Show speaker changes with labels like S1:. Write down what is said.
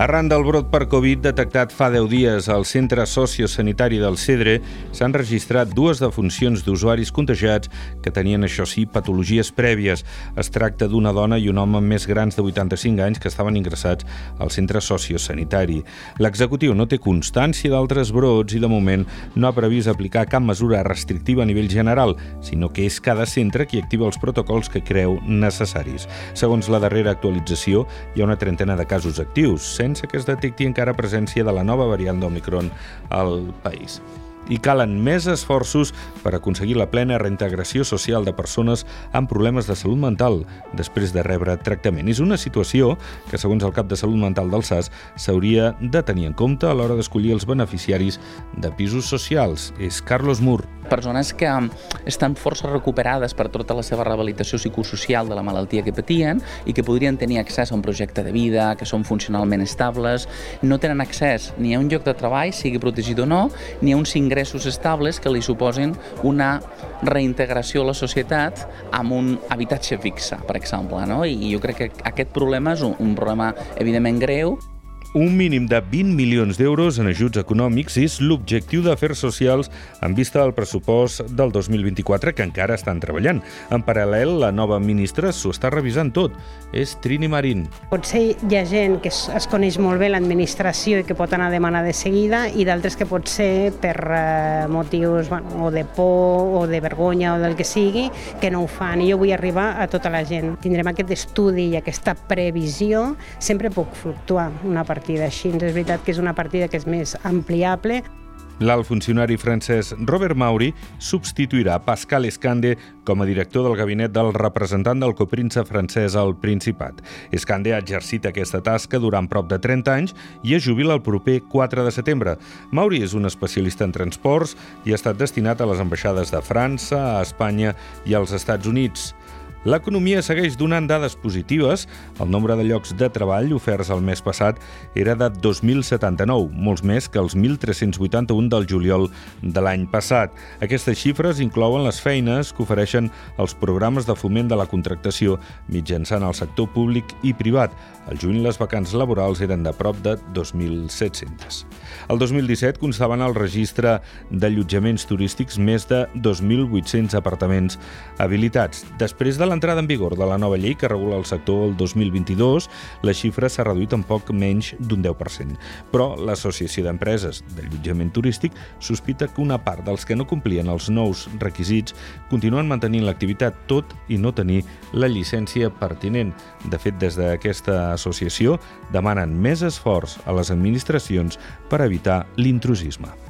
S1: Arran del brot per Covid detectat fa 10 dies al centre sociosanitari del Cedre, s'han registrat dues defuncions d'usuaris contagiats que tenien, això sí, patologies prèvies. Es tracta d'una dona i un home més grans de 85 anys que estaven ingressats al centre sociosanitari. L'executiu no té constància d'altres brots i, de moment, no ha previst aplicar cap mesura restrictiva a nivell general, sinó que és cada centre qui activa els protocols que creu necessaris. Segons la darrera actualització, hi ha una trentena de casos actius, sense que es detecti encara presència de la nova variant d'Omicron al país i calen més esforços per aconseguir la plena reintegració social de persones amb problemes de salut mental després de rebre tractament. És una situació que, segons el cap de salut mental del SAS, s'hauria de tenir en compte a l'hora d'escollir els beneficiaris de pisos socials. És Carlos Mur.
S2: Persones que estan força recuperades per tota la seva rehabilitació psicosocial de la malaltia que patien i que podrien tenir accés a un projecte de vida, que són funcionalment estables, no tenen accés ni a un lloc de treball, sigui protegit o no, ni a uns ingressos ingressos estables que li suposin una reintegració a la societat amb un habitatge fixe, per exemple. No? I jo crec que aquest problema és un, un problema evidentment greu
S1: un mínim de 20 milions d'euros en ajuts econòmics és l'objectiu d'Afers Socials en vista del pressupost del 2024 que encara estan treballant. En paral·lel, la nova ministra s'ho està revisant tot. És Trini Marín.
S3: Potser hi ha gent que es coneix molt bé l'administració i que pot anar a demanar de seguida i d'altres que pot ser per eh, motius bueno, o de por o de vergonya o del que sigui que no ho fan. I jo vull arribar a tota la gent. Tindrem aquest estudi i aquesta previsió. Sempre puc fluctuar una part partida així. És veritat que és una partida que és més ampliable.
S1: L'alt funcionari francès Robert Mauri substituirà Pascal Escande com a director del gabinet del representant del copríncep francès al Principat. Escande ha exercit aquesta tasca durant prop de 30 anys i es jubila el proper 4 de setembre. Mauri és un especialista en transports i ha estat destinat a les ambaixades de França, a Espanya i als Estats Units. L'economia segueix donant dades positives. El nombre de llocs de treball oferts el mes passat era de 2.079, molts més que els 1.381 del juliol de l'any passat. Aquestes xifres inclouen les feines que ofereixen els programes de foment de la contractació mitjançant el sector públic i privat. Al juny les vacants laborals eren de prop de 2.700. El 2017 constaven al registre d'allotjaments turístics més de 2.800 apartaments habilitats. Després de l'entrada en vigor de la nova llei que regula el sector el 2022, la xifra s'ha reduït en poc menys d'un 10%. Però l'Associació d'Empreses d'Allotjament Turístic sospita que una part dels que no complien els nous requisits continuen mantenint l'activitat tot i no tenir la llicència pertinent. De fet, des d'aquesta associació demanen més esforç a les administracions per evitar l'intrusisme.